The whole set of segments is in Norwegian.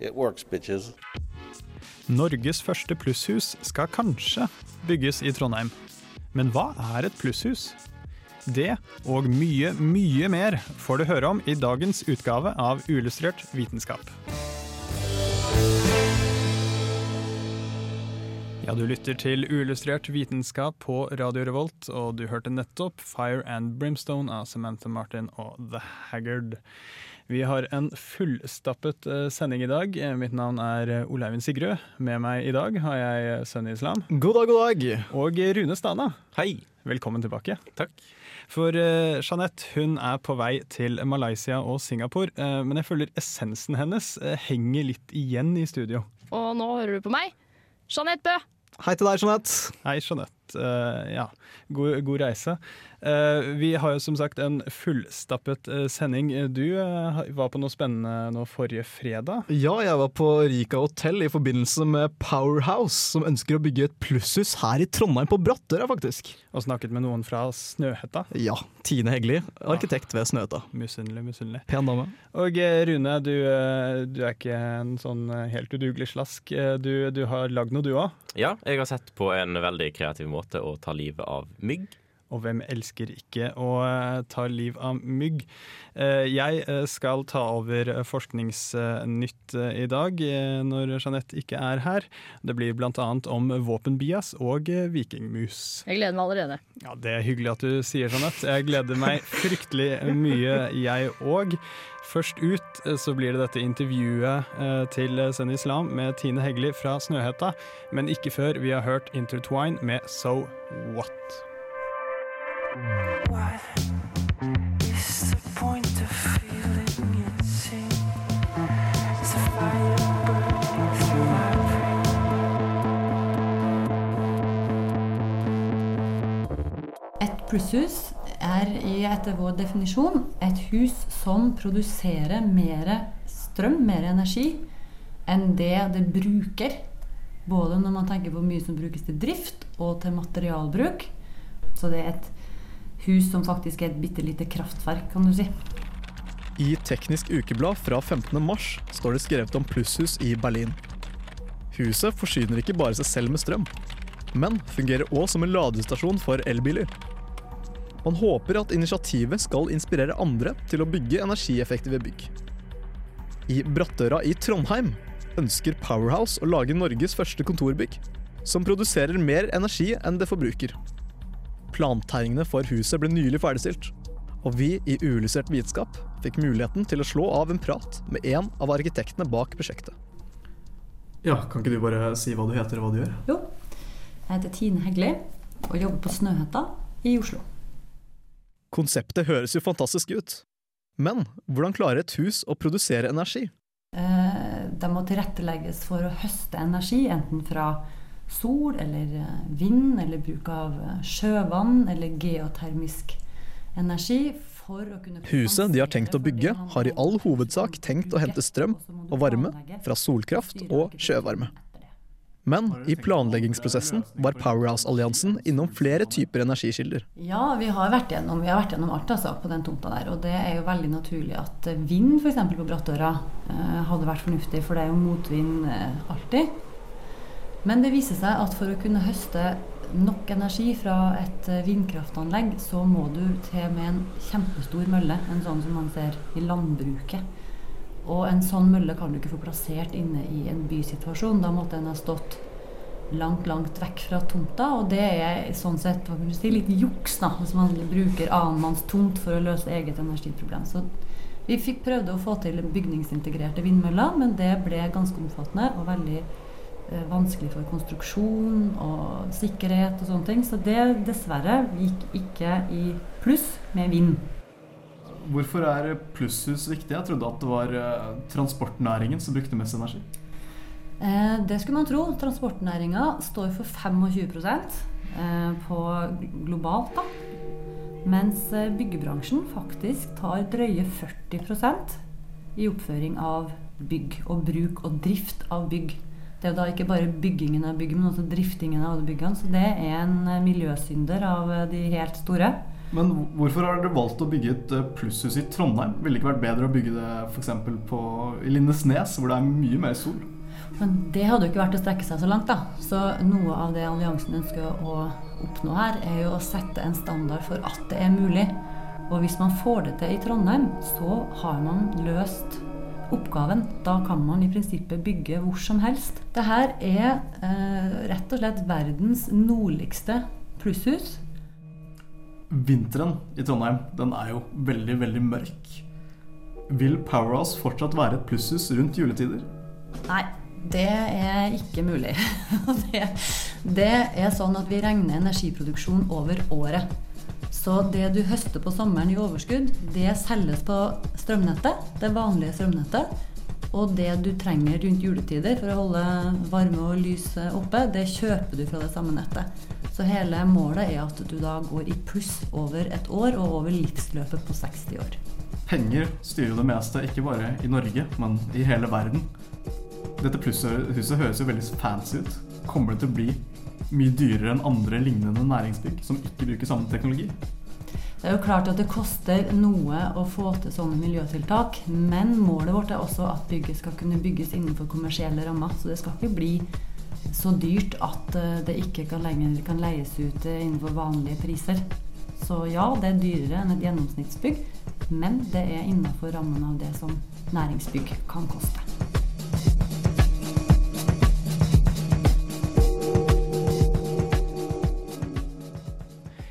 It works, bitches. Norges første plusshus skal kanskje bygges i Trondheim. Men hva er et plusshus? Det og mye, mye mer får du høre om i dagens utgave av Uillustrert vitenskap. Ja, du lytter til Uillustrert vitenskap på Radio Revolt, og du hørte nettopp Fire and Brimstone av Samantha Martin og The Haggard. Vi har en fullstappet eh, sending i dag. Eh, Mitt navn er eh, Ole Sigrud. Med meg i dag har jeg sønn Sunny Islam God dag, god dag. og Rune Stana. Hei. Velkommen tilbake. Takk. For Jeanette hun er på vei til Malaysia og Singapore, men jeg føler essensen hennes henger litt igjen i studio. Og nå hører du på meg. Jeanette Bø. Hei til deg, Jeanette. Hei, Jeanette. Ja, god, god reise. Eh, vi har jo som sagt en fullstappet eh, sending. Du eh, var på noe spennende nå forrige fredag. Ja, jeg var på Rika hotell i forbindelse med Powerhouse, som ønsker å bygge et plusshus her i Trondheim, på Brattøra faktisk. Og snakket med noen fra Snøhetta. Ja, Tine Hegli, arkitekt ved Snøhetta. Misunnelig, misunnelig. Pen dame. Og Rune, du, du er ikke en sånn helt udugelig slask. Du, du har lagd noe, du òg. Ja, jeg har sett på en veldig kreativ måte å ta livet av mygg. Og hvem elsker ikke å eh, ta liv av mygg? Eh, Jeg eh, skal ta over Forskningsnytt i dag, når Jeanette ikke er her. Det blir bl.a. om våpenbias og vikingmus. Jeg gleder meg allerede. Ja, Det er hyggelig at du sier Jeanette. Jeg gleder meg fryktelig mye, jeg òg. Først ut så blir det dette intervjuet til Send Islam med Tine Hegli fra Snøhetta, men ikke før vi har hørt Intertwine med So What. Plusshus er etter vår definisjon et hus som produserer mer strøm, mer energi, enn det det bruker. Både når man tenker på hvor mye som brukes til drift og til materialbruk. Så det er et hus som faktisk er et bitte lite kraftverk, kan du si. I Teknisk Ukeblad fra 15. mars står det skrevet om plusshus i Berlin. Huset forsyner ikke bare seg selv med strøm, men fungerer òg som en ladestasjon for elbiler. Man håper at initiativet skal inspirere andre til å bygge energieffektive bygg. I Brattøra i Trondheim ønsker Powerhouse å lage Norges første kontorbygg, som produserer mer energi enn det forbruker. Plantegningene for huset ble nylig ferdigstilt, og vi i Uillustrert vitenskap fikk muligheten til å slå av en prat med en av arkitektene bak prosjektet. Ja, Kan ikke du bare si hva du heter og hva du gjør? Jo, jeg heter Tine Hegli og jobber på Snøhetta i Oslo. Konseptet høres jo fantastisk ut. Men hvordan klarer et hus å produsere energi? Eh, Det må tilrettelegges for å høste energi, enten fra sol eller eh, vind, eller bruk av eh, sjøvann eller geotermisk energi. Huset de har tenkt å bygge, har i all hovedsak tenkt å hente strøm og varme fra solkraft og sjøvarme. Men i planleggingsprosessen var Powerhouse-alliansen innom flere typer energikilder. Ja, vi har vært gjennom, vi har vært gjennom alt altså, på den tomta der. Og det er jo veldig naturlig at vind f.eks. på Brattøra eh, hadde vært fornuftig, for det er jo motvind eh, alltid. Men det viser seg at for å kunne høste nok energi fra et eh, vindkraftanlegg, så må du til med en kjempestor mølle, en sånn som man ser i landbruket. Og en sånn mølle kan du ikke få plassert inne i en bysituasjon. Da måtte den ha stått langt, langt vekk fra tomta, og det er sånn sett si, litt juks da, hvis man bruker annenmanns tomt for å løse eget energiproblem. Så vi fikk prøvde å få til bygningsintegrerte vindmøller, men det ble ganske omfattende og veldig eh, vanskelig for konstruksjon og sikkerhet og sånne ting. Så det dessverre gikk ikke i pluss med vind. Hvorfor er plusshus viktig? Jeg trodde at det var eh, transportnæringen som brukte mest energi. Eh, det skulle man tro. Transportnæringa står for 25 eh, på globalt, da. Mens eh, byggebransjen faktisk tar drøye 40% i oppføring av bygg og bruk og drift av bygg. Det er jo da ikke bare byggingen av bygg, men også driftingen av byggene. Så det er en eh, miljøsynder av de helt store. Men hvorfor har dere valgt å bygge et eh, plusshus i Trondheim? Ville det ikke vært bedre å bygge det f.eks. i Lindesnes, hvor det er mye mer sol? Men det hadde jo ikke vært å strekke seg så langt, da. Så noe av det alliansen ønsker å oppnå her, er jo å sette en standard for at det er mulig. Og hvis man får det til i Trondheim, så har man løst oppgaven. Da kan man i prinsippet bygge hvor som helst. Det her er eh, rett og slett verdens nordligste plusshus. Vinteren i Trondheim den er jo veldig, veldig mørk. Vil Powerhouse fortsatt være et plusshus rundt juletider? Nei, det er ikke mulig. det, det er sånn at vi regner energiproduksjon over året. Så det du høster på sommeren i overskudd, det selges på strømnettet, det vanlige strømnettet. Og det du trenger rundt juletider for å holde varme og lys oppe, det kjøper du fra det samme nettet. Så hele målet er at du da går i pluss over et år og over livsløpet på 60 år. Penger styrer jo det meste, ikke bare i Norge, men i hele verden. Dette plusshuset høres jo veldig fancy ut. Kommer det til å bli mye dyrere enn andre lignende næringsbygg som ikke bruker samme teknologi? Det er jo klart at det koster noe å få til sånne miljøtiltak, men målet vårt er også at bygget skal kunne bygges innenfor kommersielle rammer. Så det skal ikke bli så dyrt at eh, det ikke kan lenger kan leies ut eh, innenfor vanlige priser. Så ja, det er dyrere enn et gjennomsnittsbygg, men det er innenfor rammen av det som næringsbygg kan koste.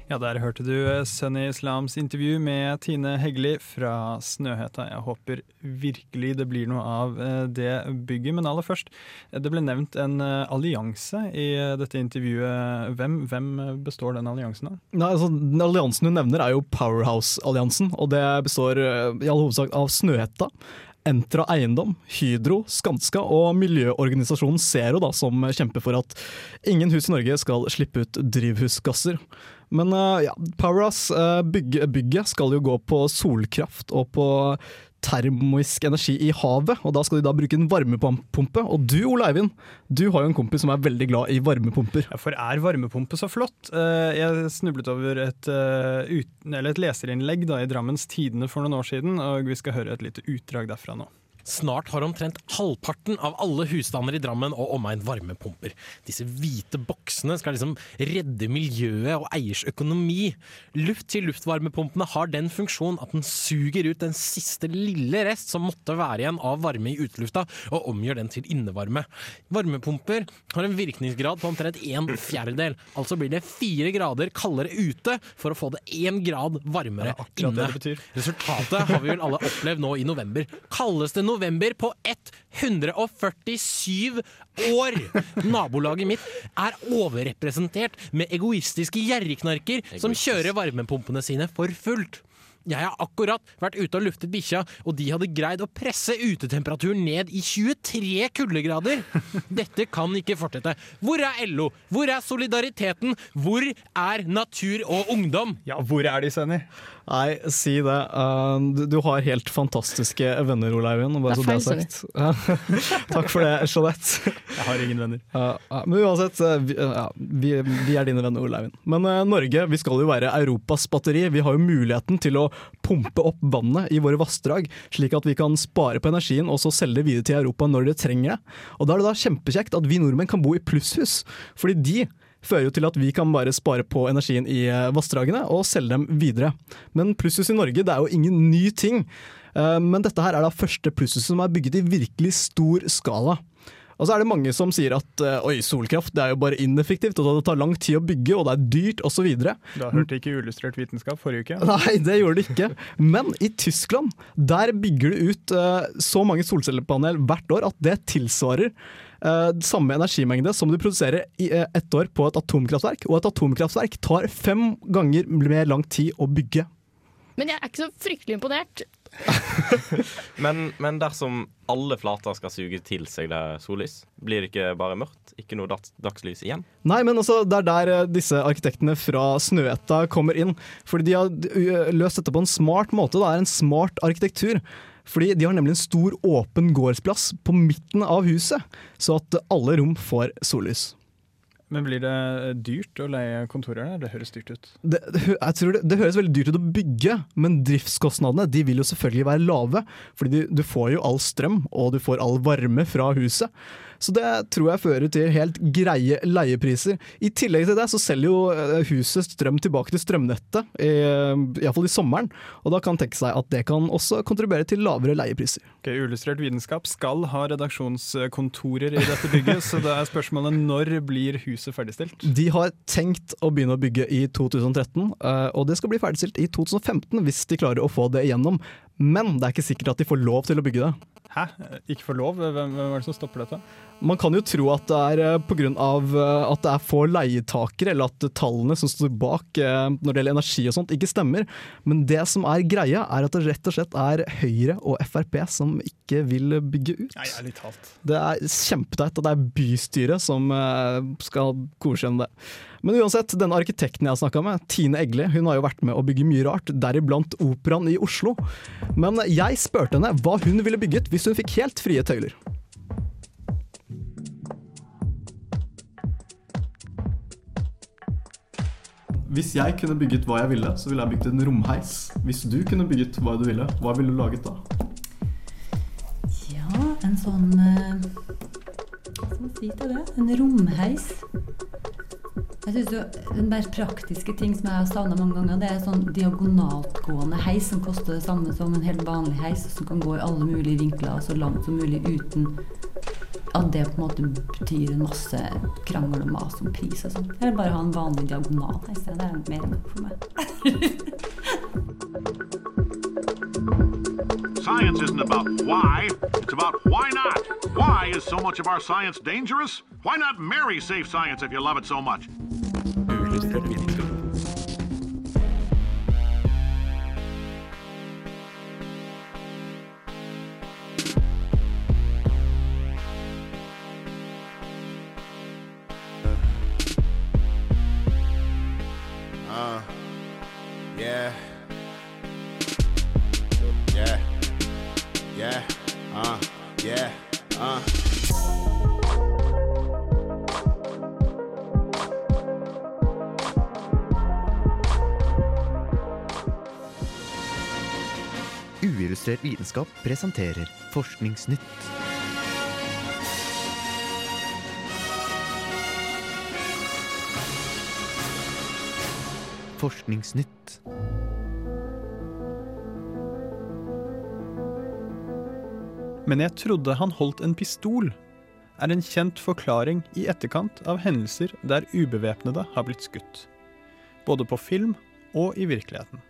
Ja, der hørte du eh, Sunny Islams intervju med Tine Hegli fra Snøhetta. Jeg håper virkelig det blir noe av eh, det bygget. Men aller først, eh, det ble nevnt en allianse i dette intervjuet. Hvem, hvem består den alliansen av? Nei, altså, den alliansen du nevner er jo Powerhouse-alliansen. Og det består i all hovedsak av Snøhetta. Entra Eiendom, Hydro, Skanska og miljøorganisasjonen Zero, da, som kjemper for at ingen hus i Norge skal slippe ut drivhusgasser. Men uh, ja, Powerhouse, bygge, bygget skal jo gå på solkraft og på termisk energi i havet, og da skal de da bruke en varmepumpe. Og du Ole Eivind, du har jo en kompis som er veldig glad i varmepumper. For er varmepumpe så flott? Eh, jeg snublet over et, et leserinnlegg da, i Drammens Tidende for noen år siden, og vi skal høre et lite utdrag derfra nå. Snart har omtrent halvparten av alle husstander i Drammen og omegn varmepumper. Disse hvite boksene skal liksom redde miljøet og eiers økonomi. Luft-til-luft-varmepumpene har den funksjon at den suger ut den siste lille rest som måtte være igjen av varme i utelufta, og omgjør den til innevarme. Varmepumper har en virkningsgrad på omtrent en fjerdedel. Altså blir det fire grader kaldere ute for å få det én grad varmere ja, inne. Resultatet har vi vel alle opplevd nå i november. Kaldeste november november på 147 år! Nabolaget mitt er overrepresentert med egoistiske gjerrigknarker som kjører varmepumpene sine for fullt. Jeg har akkurat vært ute og luftet bikkja, og de hadde greid å presse utetemperaturen ned i 23 kuldegrader. Dette kan ikke fortsette. Hvor er LO? Hvor er solidariteten? Hvor er natur og ungdom? Ja, hvor er de, Senny? Nei, si det. Uh, du, du, har helt fantastiske venner, Ole Eivind. Bare det så det er sagt. Takk for det, Jeanette. Jeg har ingen venner. Men uansett, vi, vi, vi, er dine venner, Ole Eivind. Men Norge vi skal jo være Europas batteri. Vi har jo muligheten til å pumpe opp vannet i våre vassdrag, slik at vi kan spare på energien og så selge det videre til Europa når de trenger det. Og Da er det da kjempekjekt at vi nordmenn kan bo i plusshus, fordi de fører jo til at vi kan bare spare på energien i eh, vassdragene og selge dem videre. Men plusshus i Norge det er jo ingen ny ting. Eh, men dette her er da første plusshuset som er bygget i virkelig stor skala. Og så er det mange som sier at eh, oi, solkraft det er jo bare ineffektivt, og det tar lang tid å bygge, og det er dyrt osv. Da hørte hørt ikke Uillustrert vitenskap forrige uke? Nei, det gjorde det ikke. Men i Tyskland der bygger du ut så mange solcellepanel hvert år at det tilsvarer uh, samme energimengde som du produserer i uh, ett år på et atomkraftverk. Og et atomkraftverk tar fem ganger mer lang tid å bygge. Men jeg er ikke så fryktelig imponert men, men dersom alle flater skal suge til seg det sollys, blir det ikke bare mørkt? Ikke noe dags dagslys igjen? Nei, men altså, det er der eh, disse arkitektene fra Snøhetta kommer inn. Fordi de har løst dette på en smart måte. Det er en smart arkitektur. Fordi de har nemlig en stor åpen gårdsplass på midten av huset, så at alle rom får sollys. Men blir det dyrt å leie kontorer der? Det høres dyrt ut. Det, jeg tror det, det høres veldig dyrt ut å bygge, men driftskostnadene de vil jo selvfølgelig være lave. Fordi du, du får jo all strøm, og du får all varme fra huset. Så det tror jeg fører til helt greie leiepriser. I tillegg til det så selger jo eh, huset strøm tilbake til strømnettet, iallfall i sommeren. Og da kan tenke seg at det kan også kontribuere til lavere leiepriser. Ok, Uillustrert vitenskap skal ha redaksjonskontorer i dette bygget, så da er spørsmålet når blir huset ferdigstilt? De har tenkt å begynne å bygge i 2013, eh, og det skal bli ferdigstilt i 2015 hvis de klarer å få det igjennom. Men det er ikke sikkert at de får lov til å bygge det. Hæ? Ikke for lov? Hvem, hvem er det som stopper dette? Man kan jo tro at det er pga. at det er få leietakere, eller at tallene som står bak eh, når det gjelder energi og sånt, ikke stemmer. Men det som er greia, er at det rett og slett er Høyre og Frp som ikke vil bygge ut. Nei, ærlig talt. Det er kjempeteit at det er bystyret som eh, skal godkjenne det. Men uansett, denne arkitekten jeg har snakka med, Tine Egle, hun har jo vært med å bygge mye rart, deriblant Operaen i Oslo. Men jeg spurte henne hva hun ville bygget hvis hun fikk helt frie tøyler. Hvis jeg kunne bygget hva jeg ville, så ville jeg bygget en romheis. Hvis du kunne bygget hva du ville, hva ville du laget da? Ja, en sånn eh, Hva skal man si til det? En romheis. Jeg synes jo Den der praktiske ting som jeg har savna mange ganger, det er sånn diagonaltgående heis som koster det samme som en helt vanlig heis, som kan gå i alle mulige vinkler så langt som mulig uten at det på en måte betyr en masse krangel og mas om pris og sånn. Eller bare ha en vanlig diagonalheis. Det er mer enn nok for meg. Science isn't about why, it's about why not. Why is so much of our science dangerous? Why not marry safe science if you love it so much? Uh, vitenskap presenterer Forskningsnytt. Forskningsnytt. Men jeg trodde han holdt en pistol, er en kjent forklaring i etterkant av hendelser der ubevæpnede har blitt skutt. Både på film og i virkeligheten.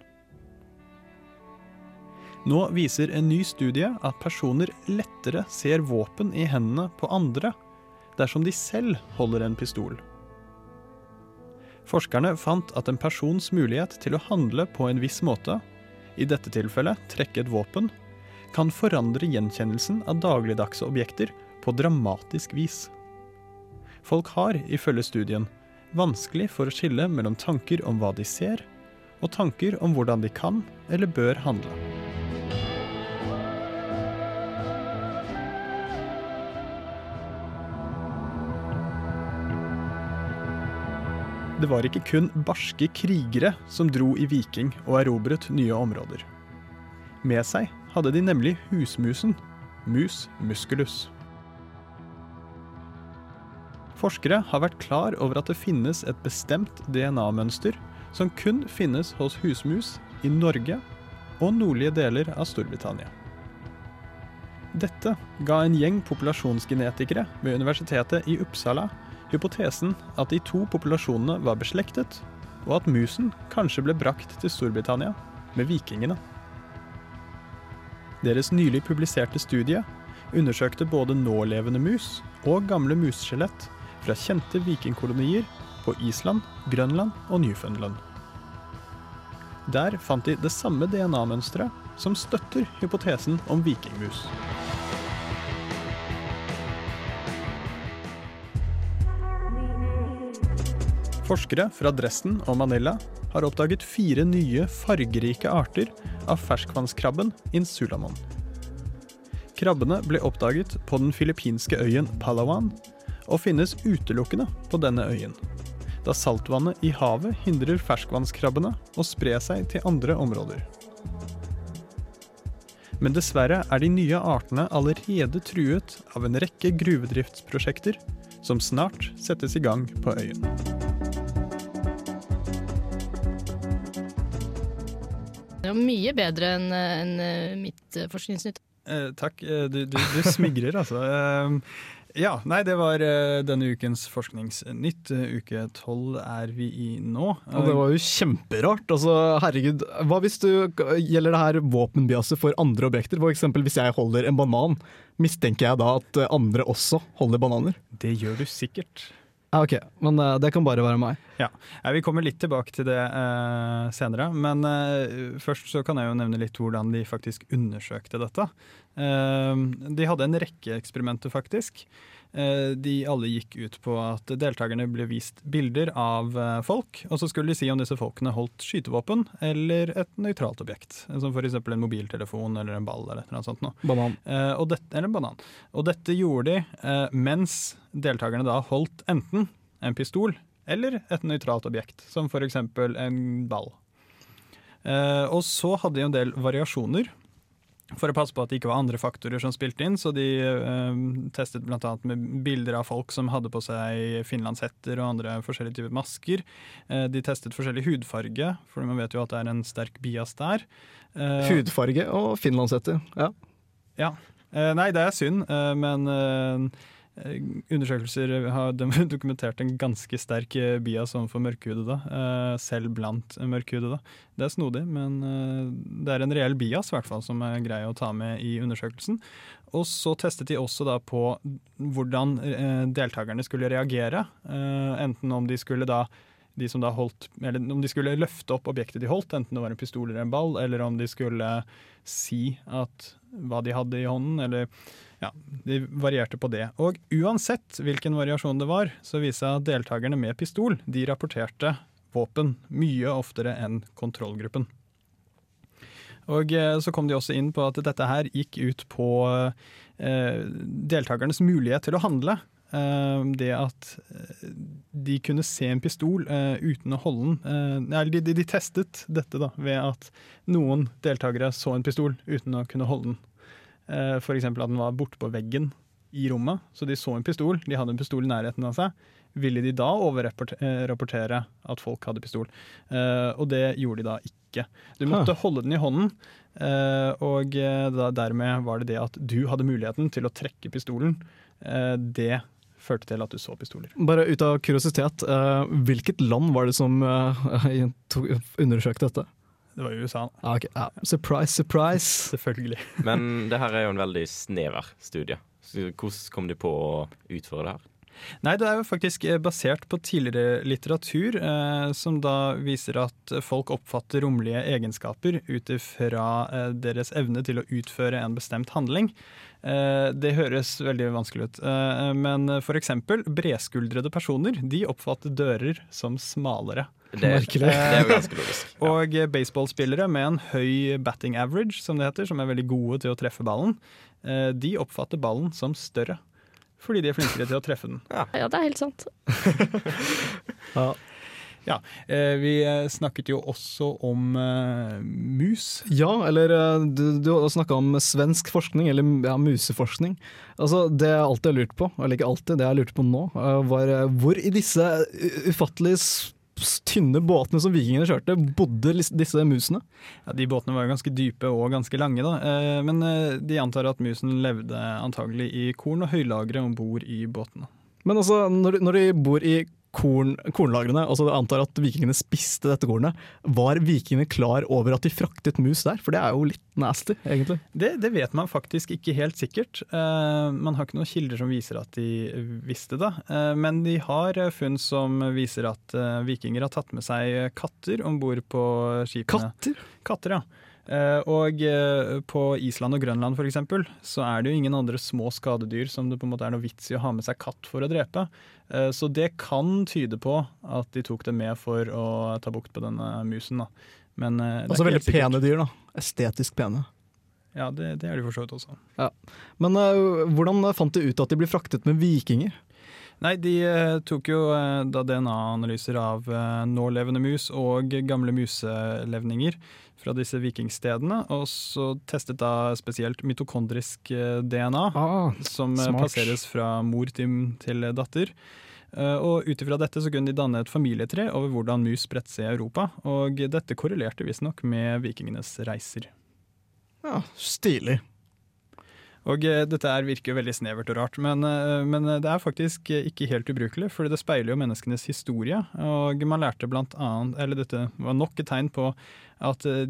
Nå viser en ny studie at personer lettere ser våpen i hendene på andre dersom de selv holder en pistol. Forskerne fant at en persons mulighet til å handle på en viss måte, i dette tilfellet trekke et våpen, kan forandre gjenkjennelsen av dagligdagse objekter på dramatisk vis. Folk har, ifølge studien, vanskelig for å skille mellom tanker om hva de ser, og tanker om hvordan de kan eller bør handle. Det var ikke kun barske krigere som dro i viking og erobret nye områder. Med seg hadde de nemlig husmusen, mus musculus. Forskere har vært klar over at det finnes et bestemt DNA-mønster som kun finnes hos husmus i Norge og nordlige deler av Storbritannia. Dette ga en gjeng populasjonsgenetikere ved universitetet i Uppsala hypotesen at de to populasjonene var beslektet, og at musen kanskje ble brakt til Storbritannia med vikingene. Deres nylig publiserte studie undersøkte både nålevende mus og gamle museskjelett fra kjente vikingkolonier på Island, Grønland og Newfoundland. Der fant de det samme DNA-mønsteret som støtter hypotesen om vikingmus. Forskere fra Dresden og Manila har oppdaget fire nye fargerike arter av ferskvannskrabben insulamon. Krabbene ble oppdaget på den filippinske øyen Palawan og finnes utelukkende på denne øyen, da saltvannet i havet hindrer ferskvannskrabbene å spre seg til andre områder. Men dessverre er de nye artene allerede truet av en rekke gruvedriftsprosjekter som snart settes i gang på øyen. Det var mye bedre enn enn, eh, mitt eh, forskningsnytt. Eh, takk. Eh, Du, du, du smigrer, altså. Eh, ja, nei, det var denne ukens Forskningsnytt. Uke tolv er vi i nå. Og det var jo kjemperart. Altså, herregud, hva hvis du gjelder det her våpenbiaset for andre objekter? For eksempel hvis jeg holder en banan, mistenker jeg da at andre også holder bananer? Det gjør du sikkert. Ja, ok, men eh, det kan bare være meg. Ja Vi kommer litt tilbake til det uh, senere. Men uh, først så kan jeg jo nevne litt hvordan de faktisk undersøkte dette. Uh, de hadde en rekke eksperimenter, faktisk. Eh, de alle gikk ut på at deltakerne ble vist bilder av eh, folk, og så skulle de si om disse folkene holdt skytevåpen eller et nøytralt objekt. Som f.eks. en mobiltelefon eller en ball eller noe sånt. Nå. Banan. Eh, og dette, eller en banan. Og dette gjorde de mens deltakerne da holdt enten en pistol eller et nøytralt objekt, som f.eks. en ball. Og så hadde de en del variasjoner. For å passe på at det ikke var andre faktorer som spilte inn, så de eh, testet bl.a. med bilder av folk som hadde på seg finlandshetter og andre forskjellige typer masker. Eh, de testet forskjellig hudfarge, for man vet jo at det er en sterk bias der. Eh, Hudfarge og finlandshetter. Ja. ja. Eh, nei, det er synd, eh, men eh, undersøkelser har dokumentert en ganske sterk eh, bias overfor mørkhudede, eh, selv blant mørkhudede. Det er snodig, men eh, det er en reell bias hvert fall, som er grei å ta med i undersøkelsen. Og så testet de også da på hvordan eh, deltakerne skulle reagere, eh, enten om de skulle da de som da holdt, eller om de skulle løfte opp objektet de holdt, enten det var en pistol eller en ball, eller om de skulle si at hva de hadde i hånden, eller ja, de varierte på det. Og uansett hvilken variasjon det var, så viser jeg at deltakerne med pistol, de rapporterte våpen mye oftere enn kontrollgruppen. Og eh, så kom de også inn på at dette her gikk ut på eh, deltakernes mulighet til å handle. Eh, det at eh, de kunne se en pistol eh, uten å holde den. Eh, de, de, de testet dette da, ved at noen deltakere så en pistol uten å kunne holde den. Eh, eksempel at den var borte på veggen i rommet, så de så en pistol, de hadde en pistol i nærheten av seg. Ville de da overrapportere at folk hadde pistol? Eh, og det gjorde de da ikke. Du måtte holde den i hånden, eh, og eh, dermed var det det at du hadde muligheten til å trekke pistolen. Eh, det førte til at du så pistoler. Bare ut av kuriositet, eh, hvilket land var det som eh, undersøkte dette? Det var i USA. Ja, okay. ja. Surprise, surprise. Selvfølgelig. Men det her er jo en veldig snever studie. Så hvordan kom de på å utføre det her? Nei, det er jo faktisk eh, basert på tidligere litteratur, eh, som da viser at folk oppfatter romlige egenskaper ut ifra eh, deres evne til å utføre en bestemt handling. Eh, det høres veldig vanskelig ut, eh, men for eksempel bredskuldrede personer, de oppfatter dører som smalere. Det- Merkelig. det er jo ganske logisk. Og eh, baseballspillere med en høy batting average, som det heter, som er veldig gode til å treffe ballen, eh, de oppfatter ballen som større. Fordi de er flinkere til å treffe den. Ja, det er helt sant. Ja. Ja, eh, Vi snakket jo også om mus. Ja, eller du, du snakka om svensk forskning, eller ja, museforskning. Altså, Det jeg alltid har lurt på, eller ikke alltid, det jeg lurte på nå, var hvor i disse ufattelig tynne båtene som vikingene kjørte, bodde disse musene? Ja, De båtene var jo ganske dype og ganske lange, da. Eh, Men eh, de antar at musen levde antagelig i korn- og høylagre om bord i båtene. Men altså, når, når de bor i korn, kornlagrene, altså antar at vikingene spiste dette kornet, var vikingene klar over at de fraktet mus der? For det er jo litt nasty, egentlig. Det, det vet man faktisk ikke helt sikkert. Uh, man har ikke noen kilder som viser at de visste det. Uh, men de har funn som viser at uh, vikinger har tatt med seg katter om bord på skipene. Katter? Katter, ja. Eh, og eh, på Island og Grønland for eksempel, så er det jo ingen andre små skadedyr som det på en måte er noe vits i å ha med seg katt for å drepe. Eh, så det kan tyde på at de tok det med for å ta bukt på denne musen. da. Men, Altså veldig pene dyr, da. Estetisk pene. Ja, det, det er de for så vidt også. Ja. Men uh, hvordan fant de ut at de ble fraktet med vikinger? Nei, de tok jo DNA-analyser av nålevende mus og gamle muselevninger fra disse vikingstedene, og så testet da spesielt mitokondrisk DNA, DNA, som eh, smart. passeres fra mor til, til datter. Eh, Og ut ifra dette så kunne de danne et familietre over hvordan mus spredte seg i Europa, og dette korrelerte visstnok med vikingenes reiser. Ja, Stilig. Og eh, dette her virker jo veldig snevert og rart, men, eh, men det er faktisk eh, ikke helt ubrukelig, for det speiler jo menneskenes historie. Og man lærte blant annet, eller dette var nok et tegn på at eh,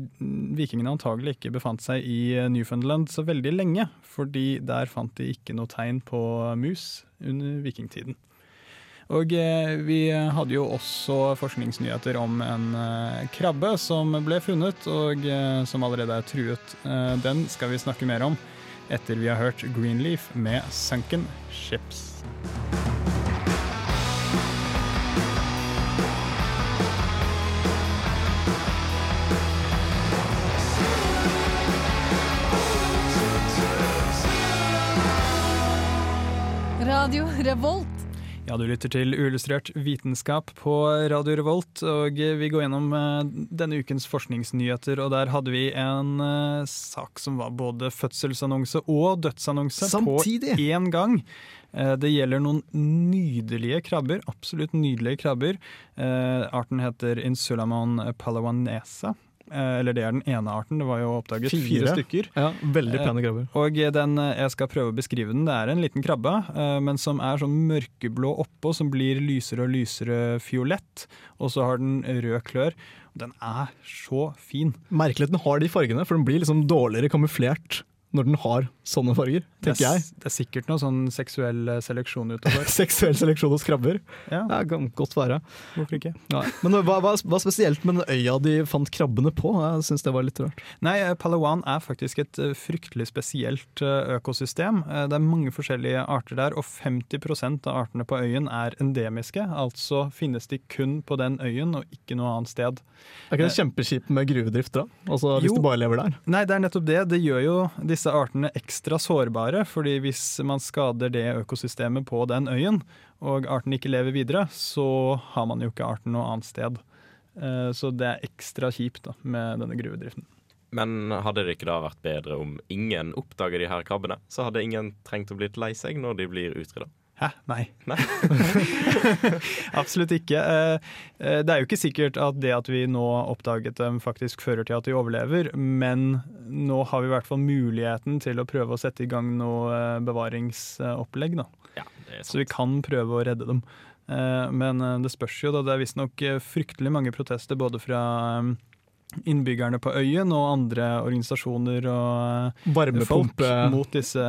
vikingene antagelig ikke befant seg i eh, Newfoundland så veldig lenge, fordi der fant de ikke noe tegn på mus under vikingtiden. Og eh, vi hadde jo også forskningsnyheter om en eh, krabbe som ble funnet, og eh, som allerede er truet. Eh, den skal vi snakke mer om etter vi har hørt Greenleaf med 'Sunken Ships'. Radio Revolt. Ja, du lytter til Uillustrert vitenskap på Radio Revolt, og vi går gjennom eh, denne ukens forskningsnyheter, og der hadde vi en eh, sak som var både fødselsannonse og dødsannonse Samtidig? på én gang. Eh, Det gjelder noen nydelige krabber, absolutt nydelige krabber. Arten heter Insulamon palawanesa. Eh, Eller det er den ene arten, det var jo oppdaget fire, Fire? stykker. Ja, veldig pene Eh, krabber. Og den, eh, jeg skal prøve å beskrive den. Det er en liten krabbe, men som er sånn mørkeblå oppå, som blir lysere og lysere fiolett. Og så har den rød klør. Den er så fin. Merkelig at den har de fargene, for den blir liksom dårligere kamuflert når den har sånne farger, Det tenker er, jeg. det er sikkert noe sånn seksuell eh, seleksjon utover. Seksuell seleksjon hos krabber. Ja. Det kan godt være. Hvorfor ikke? Ja. Men hva, hva, hva spesielt med den øya de fant krabbene på? Jeg syns det var litt rart. Nei, eh, Palawan er faktisk et eh, fryktelig spesielt økosystem. Det er mange forskjellige arter der, og 50% av artene på øyen er endemiske. Altså finnes de kun på den øyen og ikke noe annet sted. Er ikke det kjempekjipt med gruvedrift da? Altså Hvis Jo. du bare lever der? Nei, det er nettopp det. Det gjør jo disse artene ekstra sårbare. fordi hvis man skader det økosystemet på den øyen, og arten ikke lever videre, så har man jo ikke arten noe annet sted. Eh, Så det er ekstra kjipt da, med denne gruvedriften. Men hadde det ikke da vært bedre om ingen oppdager de her krabbene? Så hadde ingen trengt å blitt lei seg når de blir utrydda. Hæ? Nei. Absolutt ikke. Eh, eh, Det er jo ikke sikkert at det at vi nå oppdaget dem faktisk fører til at de overlever, men nå har vi i hvert fall muligheten til å prøve å sette i gang noe eh, bevaringsopplegg. Da. Så vi kan prøve å redde dem. Men det spørs jo, da. Det er visstnok fryktelig mange protester både fra innbyggerne på øyen og andre organisasjoner og eh, Varmepumpe- mot, disse,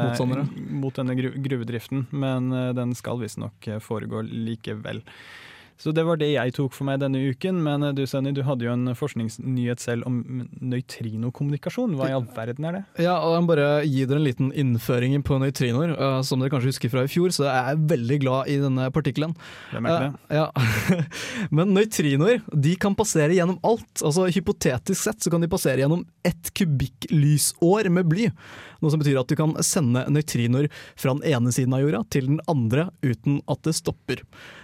mot denne gruvedriften, men eh, den skal visstnok eh, foregå likevel. Så det var det jeg tok for meg denne uken, men eh, du Sunny, du hadde jo en forskningsnyhet selv om nøytrinokommunikasjon. Hva i all verden er det? Ja, og jeg må bare gi dere en liten innføring på nøytrinoer. eh, som dere kanskje husker fra i fjor, så jeg er veldig glad i denne partikkelen. Hvem er ikke Eh, ja. Men nøytrinoer de kan passere gjennom alt. Altså Hypotetisk sett så kan de passere gjennom ett kubikklysår med bly. Noe som betyr at du kan sende nøytrinoer fra den ene siden av jorda til den andre uten at det stopper.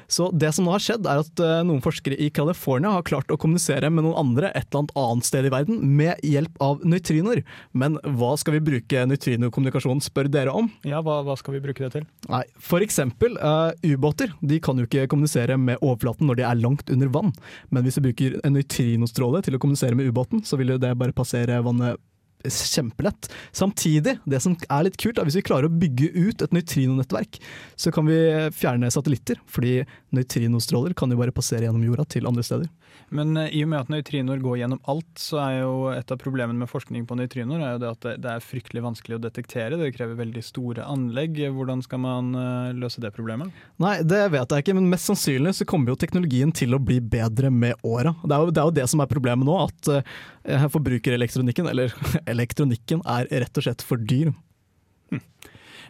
Så det som nå har skjedd er at eh, noen forskere i California har klart å kommunisere med noen andre et eller annet annet sted i verden med hjelp av nøytrinoer. Men hva skal vi bruke nøytrinokommunikasjon, spør dere om? Ja, hva, hva skal vi bruke det til? Nei, For eksempel eh, ubåter. De kan jo ikke kommunisere med overflaten når de er langt under vann. Men hvis du bruker en nøytrinostråle til å kommunisere med ubåten, så vil det bare passere vannet kjempelett. Samtidig, det som er litt kult, er hvis vi klarer å bygge ut et nøytrinonettverk, så kan vi fjerne satellitter. Fordi nøytrinostråler kan jo bare passere gjennom jorda til andre steder. Men eh, i og med at nøytrinoer går gjennom alt, så er jo et av problemene med forskning på nøytrinoer er jo det at det, er fryktelig vanskelig å detektere. Det krever veldig store anlegg. Hvordan skal man eh, løse det problemet? Nei, det vet jeg ikke, men mest sannsynlig så kommer jo teknologien til å bli bedre med åra. Det, det er jo det som er problemet nå, at uh, forbrukerelektronikken, eller elektronikken, er rett og slett for dyr.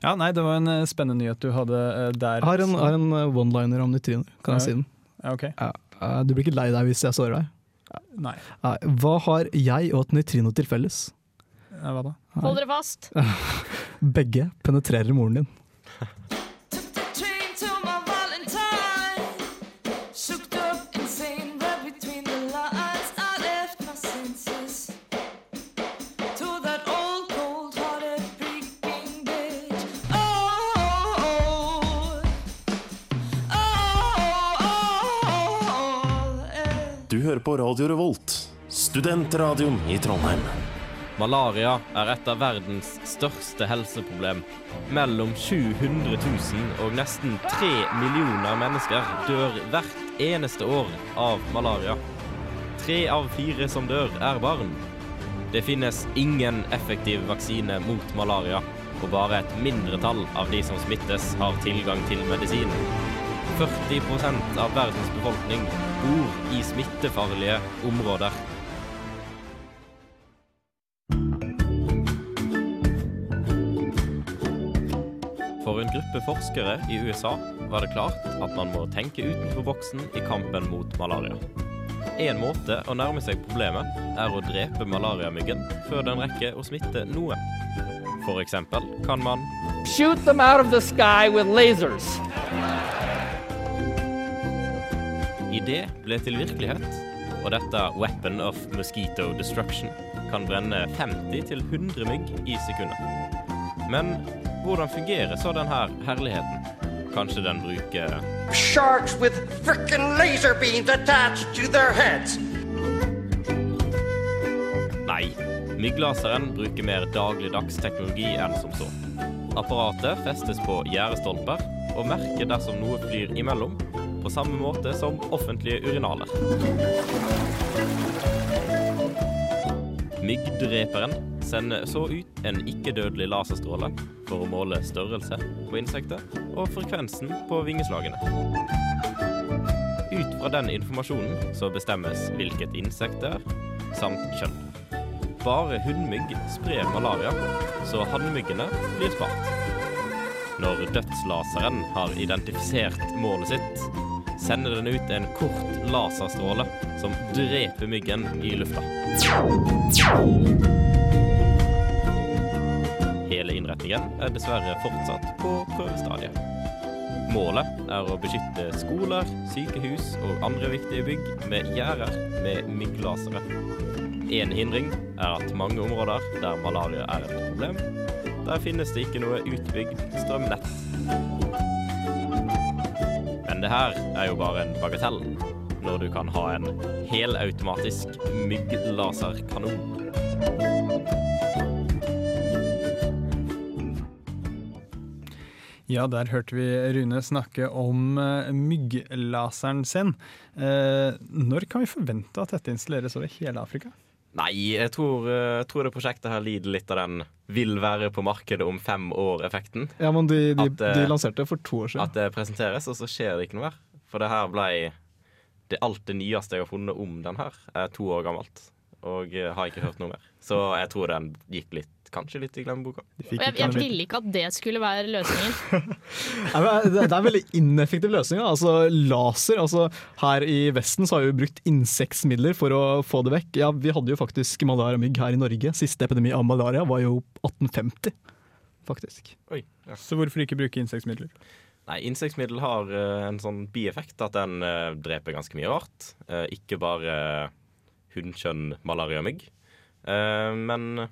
Ja, nei, Det var en eh, spennende nyhet du hadde eh, der. Jeg har en, en eh, one-liner om nøytriner, kan jeg si den? Ja, ok. Ja, eh, du blir ikke lei deg hvis jeg sårer deg? Nei. Nei, Hva har jeg og et nøytrino til felles? Hva da? Hold dere fast. Begge penetrerer moren din. Hører på Radio Revolt, studentradioen i Trondheim. Malaria er et av verdens største helseproblem. Mellom 700 000 og nesten 3 millioner mennesker dør hvert eneste år av malaria. Tre av fire som dør, er barn. Det finnes ingen effektiv vaksine mot malaria, og bare et mindretall av de som smittes, har tilgang til medisin. 40% av verdens befolkning bor i smittefarlige områder. For en gruppe forskere i USA var det klart at man må tenke utenfor boksen i kampen mot malaria. En måte å nærme seg problemet er å drepe malariamyggen før den rekker å smitte noen. For eksempel kan man Shoot them out of the sky with lasers. Idé ble til virkelighet, og dette Weapon of Mosquito Destruction kan brenne 50-100 mygg i sekundet. Men hvordan fungerer så denne herligheten? Kanskje den bruker Sharks with frickin' laser beams attached to their heads. Nei, mygglaseren bruker mer dagligdags teknologi enn som så. Apparatet festes på gjerdestolper og merker dersom noe flyr imellom, på samme måte som offentlige urinaler. Myggdreperen sender så ut en ikke-dødelig laserstråle for å måle størrelse på insekter og frekvensen på vingeslagene. Ut fra den informasjonen så bestemmes hvilket insekt det er, samt kjønn. Bare hunnmygg sprer malaria, så hannmyggene blir spart. Når dødslaseren har identifisert målet sitt, sender den ut en kort laserstråle som dreper myggen i lufta. Hele innretningen er dessverre fortsatt på prøvestadiet. Målet er å beskytte skoler, sykehus og andre viktige bygg med gjerder med mygglasere. En hindring er at mange områder der malaria er et problem, der finnes det ikke noe utbygd strømnett. Men det her er jo bare en bagatell, når du kan ha en helautomatisk mygglaserkanon. Ja, der hørte vi Rune snakke om uh, mygglaseren sin. Eh, når kan vi forvente at dette installeres over hele Afrika? Nei, jeg tror, jeg tror det prosjektet her lider litt av den 'vil være på markedet om fem år'-effekten. Ja, men de, de, At, eh, de lanserte det for to år siden. At det presenteres, og så skjer det ikke noe mer. For det her ble det Alt det nyeste jeg har funnet om den her, er to år gammelt. Og eh, har ikke hørt noe mer. Så jeg tror den gikk litt, kanskje litt i glemmeboka. Jeg, jeg ville ikke at det skulle være løsningen. Nei, men Det det er en veldig ineffektiv løsning. da. Altså Laser. altså Her i Vesten så har vi brukt insektmidler for å få det vekk. Ja, Vi hadde jo faktisk malaria-mygg her i Norge. Siste epidemi av malaria var jo 1850, faktisk. Oi, ja. Så hvorfor ikke bruke insektmidler? Nei, insektmiddel har uh, en sånn bieffekt at den uh, dreper ganske mye rart. Uh, ikke bare hunnkjønn malariamygg. Uh, men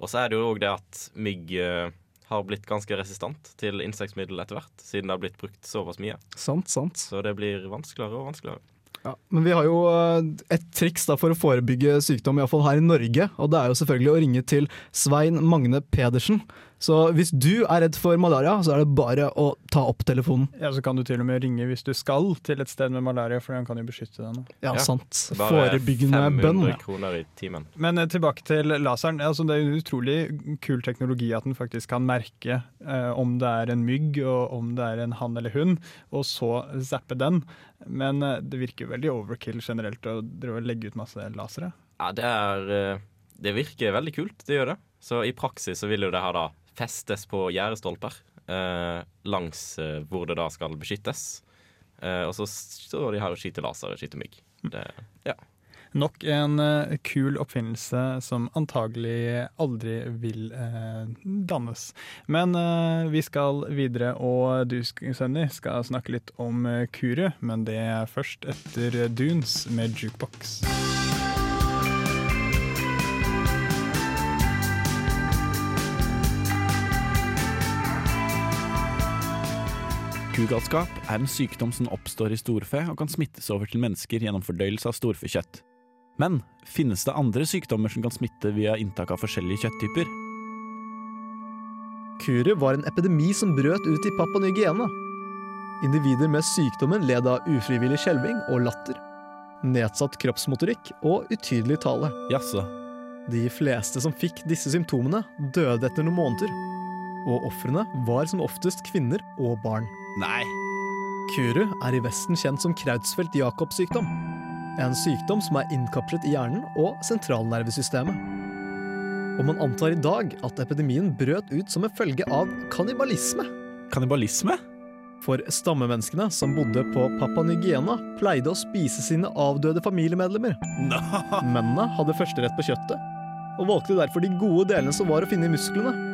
Og så er det jo òg det at mygg eh, har blitt ganske resistant til insektmiddel etter hvert, siden det har blitt brukt såpass mye. Sant, sant. Så det blir vanskeligere og vanskeligere. Ja, men vi har jo eh, et triks for å forebygge sykdom, iallfall her i Norge. Og det er jo selvfølgelig å ringe til Svein Magne Pedersen. Så hvis du er redd for malaria, så er det bare å ta opp telefonen. Ja, Så kan du til og med ringe hvis du skal til et sted med malaria, for han kan jo beskytte deg nå. Ja, sant. Bare Forebyggende 500 bønn. kroner i timen. Men eh, tilbake til laseren. Altså, det er en utrolig kul teknologi at den faktisk kan merke eh, om det er en mygg og om det er en hann eller hund, og så zappe den. Men eh, det virker veldig overkill generelt å drive og legge ut masse lasere. Ja, det er eh, Det virker veldig kult, det gjør det. Så i praksis så vil jo det her da festes på gjerdestolper eh, langs eh, hvor det da skal beskyttes. Eh, og så står de her og skyter laser og skyter mygg. Det, ja. Nok en eh, kul oppfinnelse som antagelig aldri vil eh, dannes. Men eh, vi skal videre, og du, Sunny, skal snakke litt om Kuru. Men det er først etter Dunes med jukebox. Kugalskap er en sykdom som oppstår i storfe og kan smittes over til mennesker gjennom fordøyelse av storfekjøtt. Men finnes det andre sykdommer som kan smitte via inntak av forskjellige kjøtttyper? Kuru var en epidemi som brøt ut i Papua Ny-Guinea. Individer med sykdommen led av ufrivillig skjelving og latter, nedsatt kroppsmotorikk og utydelig tale. Jaså. De fleste som fikk disse symptomene, døde etter noen måneder. Og ofrene var som oftest kvinner og barn. Nei. Kuru er i Vesten kjent som Krautsfeldt-Jacobs sykdom. En sykdom som er innkapslet i hjernen og sentralnervesystemet. Og man antar i dag at epidemien brøt ut som en følge av kannibalisme. Kannibalisme? For stammemenneskene som bodde på Papa Ny-Guinea, pleide å spise sine avdøde familiemedlemmer. Mennene hadde førsterett på kjøttet, og valgte derfor de gode delene som var å finne i musklene.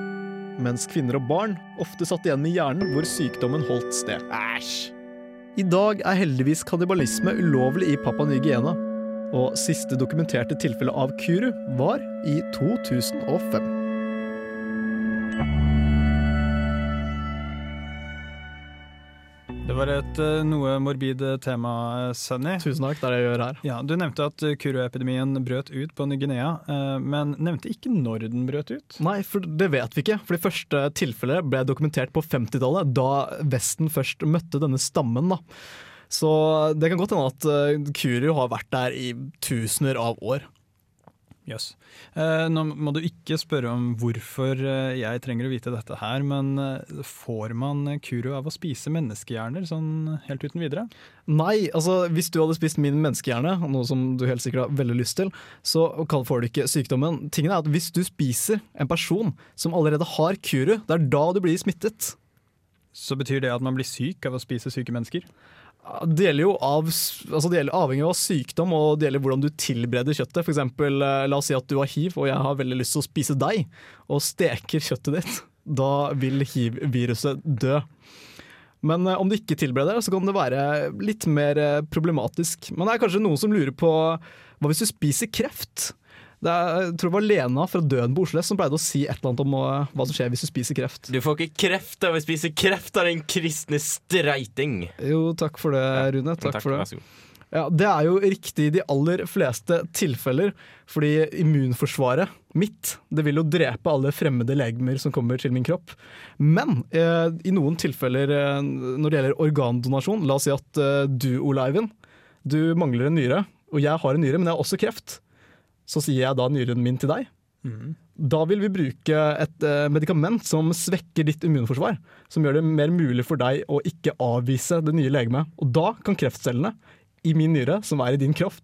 Mens kvinner og barn ofte satt igjen med hjernen hvor sykdommen holdt sted. Æsj! I dag er heldigvis kannibalisme ulovlig i Papua Ny-Guinea, og siste dokumenterte tilfelle av Kuru var i 2005. var et eh, noe morbid tema, eh, Sunny. Tusen takk, det er det jeg gjør her. Ja, Du nevnte at kuroepidemien brøt ut på Ny-Guinea, eh, men nevnte ikke når den brøt ut. Nei, for det vet vi ikke. For de første tilfellene ble dokumentert på 50-tallet, da Vesten først møtte denne stammen. da. Så det kan godt hende at kuro Kuru har vært der i tusener av år. Jøss. Eh, nå må du ikke spørre om hvorfor eh, jeg trenger å vite dette her, men eh, får man Kuru av å spise menneskehjerner sånn helt uten videre? Nei, altså hvis du hadde spist min menneskehjerne, noe som du helt sikkert har veldig lyst til, så får du ikke sykdommen. Tingen er at Hvis du spiser en person som allerede har Kuru, det er da du blir smittet. Så betyr det at man blir syk av å spise syke mennesker? Det gjelder jo av, altså det gjelder avhengig av sykdom og det gjelder hvordan du tilbereder kjøttet. For eksempel, eh, la oss si at du har hiv og jeg har veldig lyst til å spise deg, og steker kjøttet ditt. Da vil hiv-viruset dø. Men eh, om du ikke tilbereder så kan det være litt mer eh, problematisk. Men det er kanskje noen som lurer på hva hvis du spiser kreft? Det er, jeg tror det var Lena fra Døden på Oslo S som pleide å si et eller annet om uh, hva som skjer hvis du spiser kreft. Du får ikke kreft av å spise kreft av den kristne streiting. Jo, takk for det, Rune. Takk, for det. Ja, Det er jo riktig i de aller fleste tilfeller, fordi immunforsvaret mitt det vil jo drepe alle fremmede legemer som kommer til min kropp. Men eh, i noen tilfeller eh, når det gjelder organdonasjon, la oss si at eh, du, Eivind, du mangler en nyre, og jeg har en nyre, men jeg har også kreft. Så sier jeg da nyren min til deg. Da vil vi bruke et eh, medikament som svekker ditt immunforsvar. Som gjør det mer mulig for deg å ikke avvise det nye legemet. Og da kan kreftcellene i min nyre, som er i din kropp,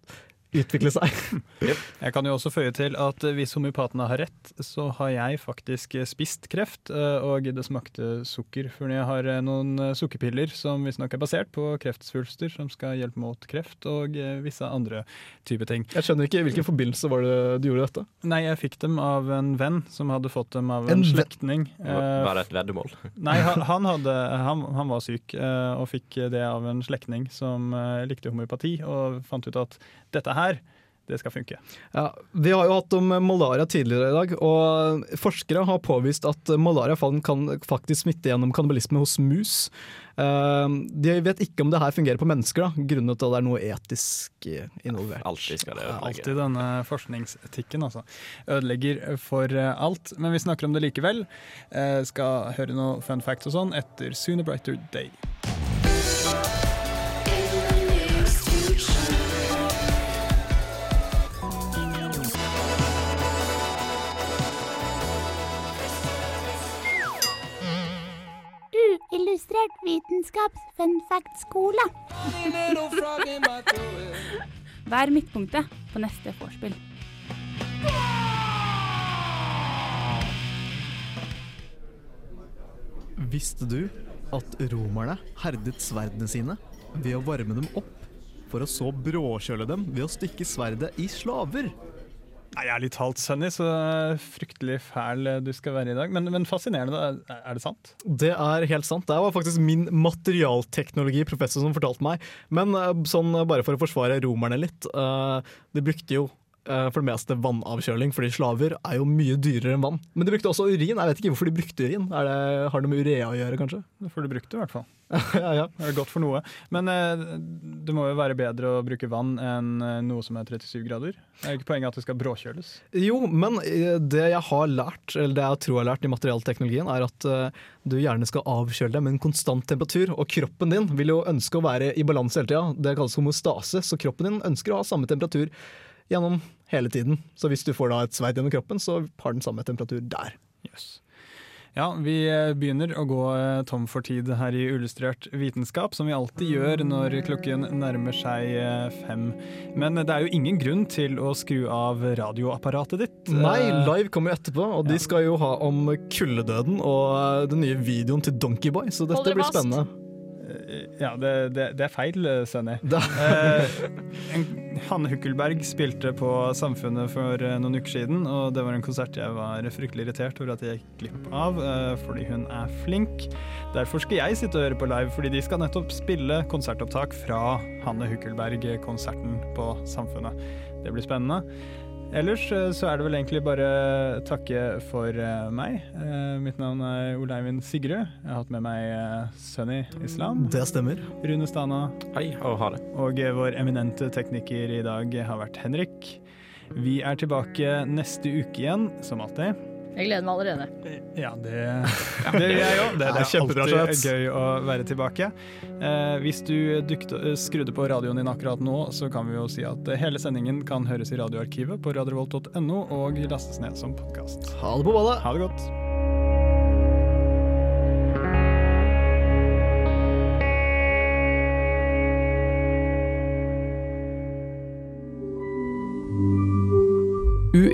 utvikle seg. Jeg kan jo også føye til at eh, hvis homeopatene har rett, så har jeg faktisk eh, spist kreft, eh, og det smakte sukker. For jeg har noen sukkerpiller som visstnok er basert på kreftsvulster, som skal hjelpe mot kreft og visse andre typer ting. Jeg skjønner ikke hvilken forbindelse var det du gjorde dette? Nei, jeg fikk dem av en venn som hadde fått dem av En en, slektning. Var det et veddemål? Nei, han, han, hadde, han, han var syk og fikk det av en slektning som likte homopati, og fant ut at dette her Det skal funke. Ja, vi har jo hatt om malaria tidligere i dag, og forskere har påvist at malaria kan faktisk smitte gjennom kannibalisme hos mus. Eh, De vet ikke om det her fungerer på mennesker, da, grunnet at det er noe etisk involvert. Alltid skal det ødelegge. Alltid denne forskningsetikken, altså. Ødelegger for eh, alt. Men vi snakker om det likevel. Eh, Skal høre noe fun facts og sånn etter Sooner Brighter Day. Uillustrert vitenskaps fun fact-skole. Vær midtpunktet på neste vorspiel. Visste du at romerne herdet sverdene sine ved å varme dem opp, for å så bråkjøle dem ved å stikke sverdet i slaver? Nei, Ærlig talt, Sunny, så fryktelig fæl du skal være i dag. Men, men fascinerende. Er det sant? Det er helt sant. Det var faktisk min materialteknologi-professor som fortalte meg. Men eh, sånn eh, bare for å forsvare romerne litt. eh, De brukte jo eh, for det meste vannavkjøling, fordi slaver er jo mye dyrere enn vann. Men de brukte også urin. Jeg vet ikke hvorfor de brukte urin. Er det, har det med urea å gjøre, kanskje? For du brukte det i hvert fall. ja, ja. Det er godt for noe. Men eh, det må jo være bedre å bruke vann enn eh, noe som er 37 grader. Det er jo ikke poenget at det skal bråkjøles. Jo, men eh, det jeg har lært, eller det jeg tror jeg har lært i materialteknologien, er at eh, du gjerne skal avkjøle deg med en konstant temperatur. Og kroppen din vil jo ønske å være i balanse hele tida. Det kalles homostase, så kroppen din ønsker å ha samme temperatur gjennom hele tiden. Så hvis du får da et sverd gjennom kroppen, så har den samme temperatur der. Yes. Ja, vi eh, begynner å gå eh, tom for tid her i Illustrert vitenskap, som vi alltid gjør når klokken nærmer seg eh, fem. Men det er jo ingen grunn til å skru av radioapparatet ditt. Nei, Live kommer jo etterpå, og de skal jo ha om kulledøden og den nye videoen til Donkeyboy, så dette blir spennende. Ja, det, det, det er feil, Sønni. Eh, Hanne Hukkelberg spilte på Samfunnet for eh, noen uker siden, og det var en konsert jeg var fryktelig irritert over at jeg gikk glipp av, eh, fordi hun er flink. Derfor skal jeg sitte og høre på live, fordi de skal nettopp spille konsertopptak fra Hanne Hukkelberg-konserten på Samfunnet. Det blir spennende. Ellers eh, så er det vel egentlig bare takke for eh, meg. Eh, Mitt navn er Oleivind Sigrud. Jeg har hatt med meg Sunny Islam. Det stemmer. Rune Stana. Hei, og ha det. Og vår eminente tekniker i dag har vært Henrik. Vi er tilbake neste uke igjen, som alltid. Jeg gleder meg allerede. Ja, det, det gjør jeg òg. Det, det er kjempebra, alltid gøy å være tilbake. Eh, hvis du dukte, skrudde på radioen din akkurat nå, så kan vi jo si at eh, hele sendingen kan høres i radioarkivet på radiorevolt.no og lastes ned som podkast. Ha det på ballet! Ha det godt.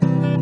Thank you.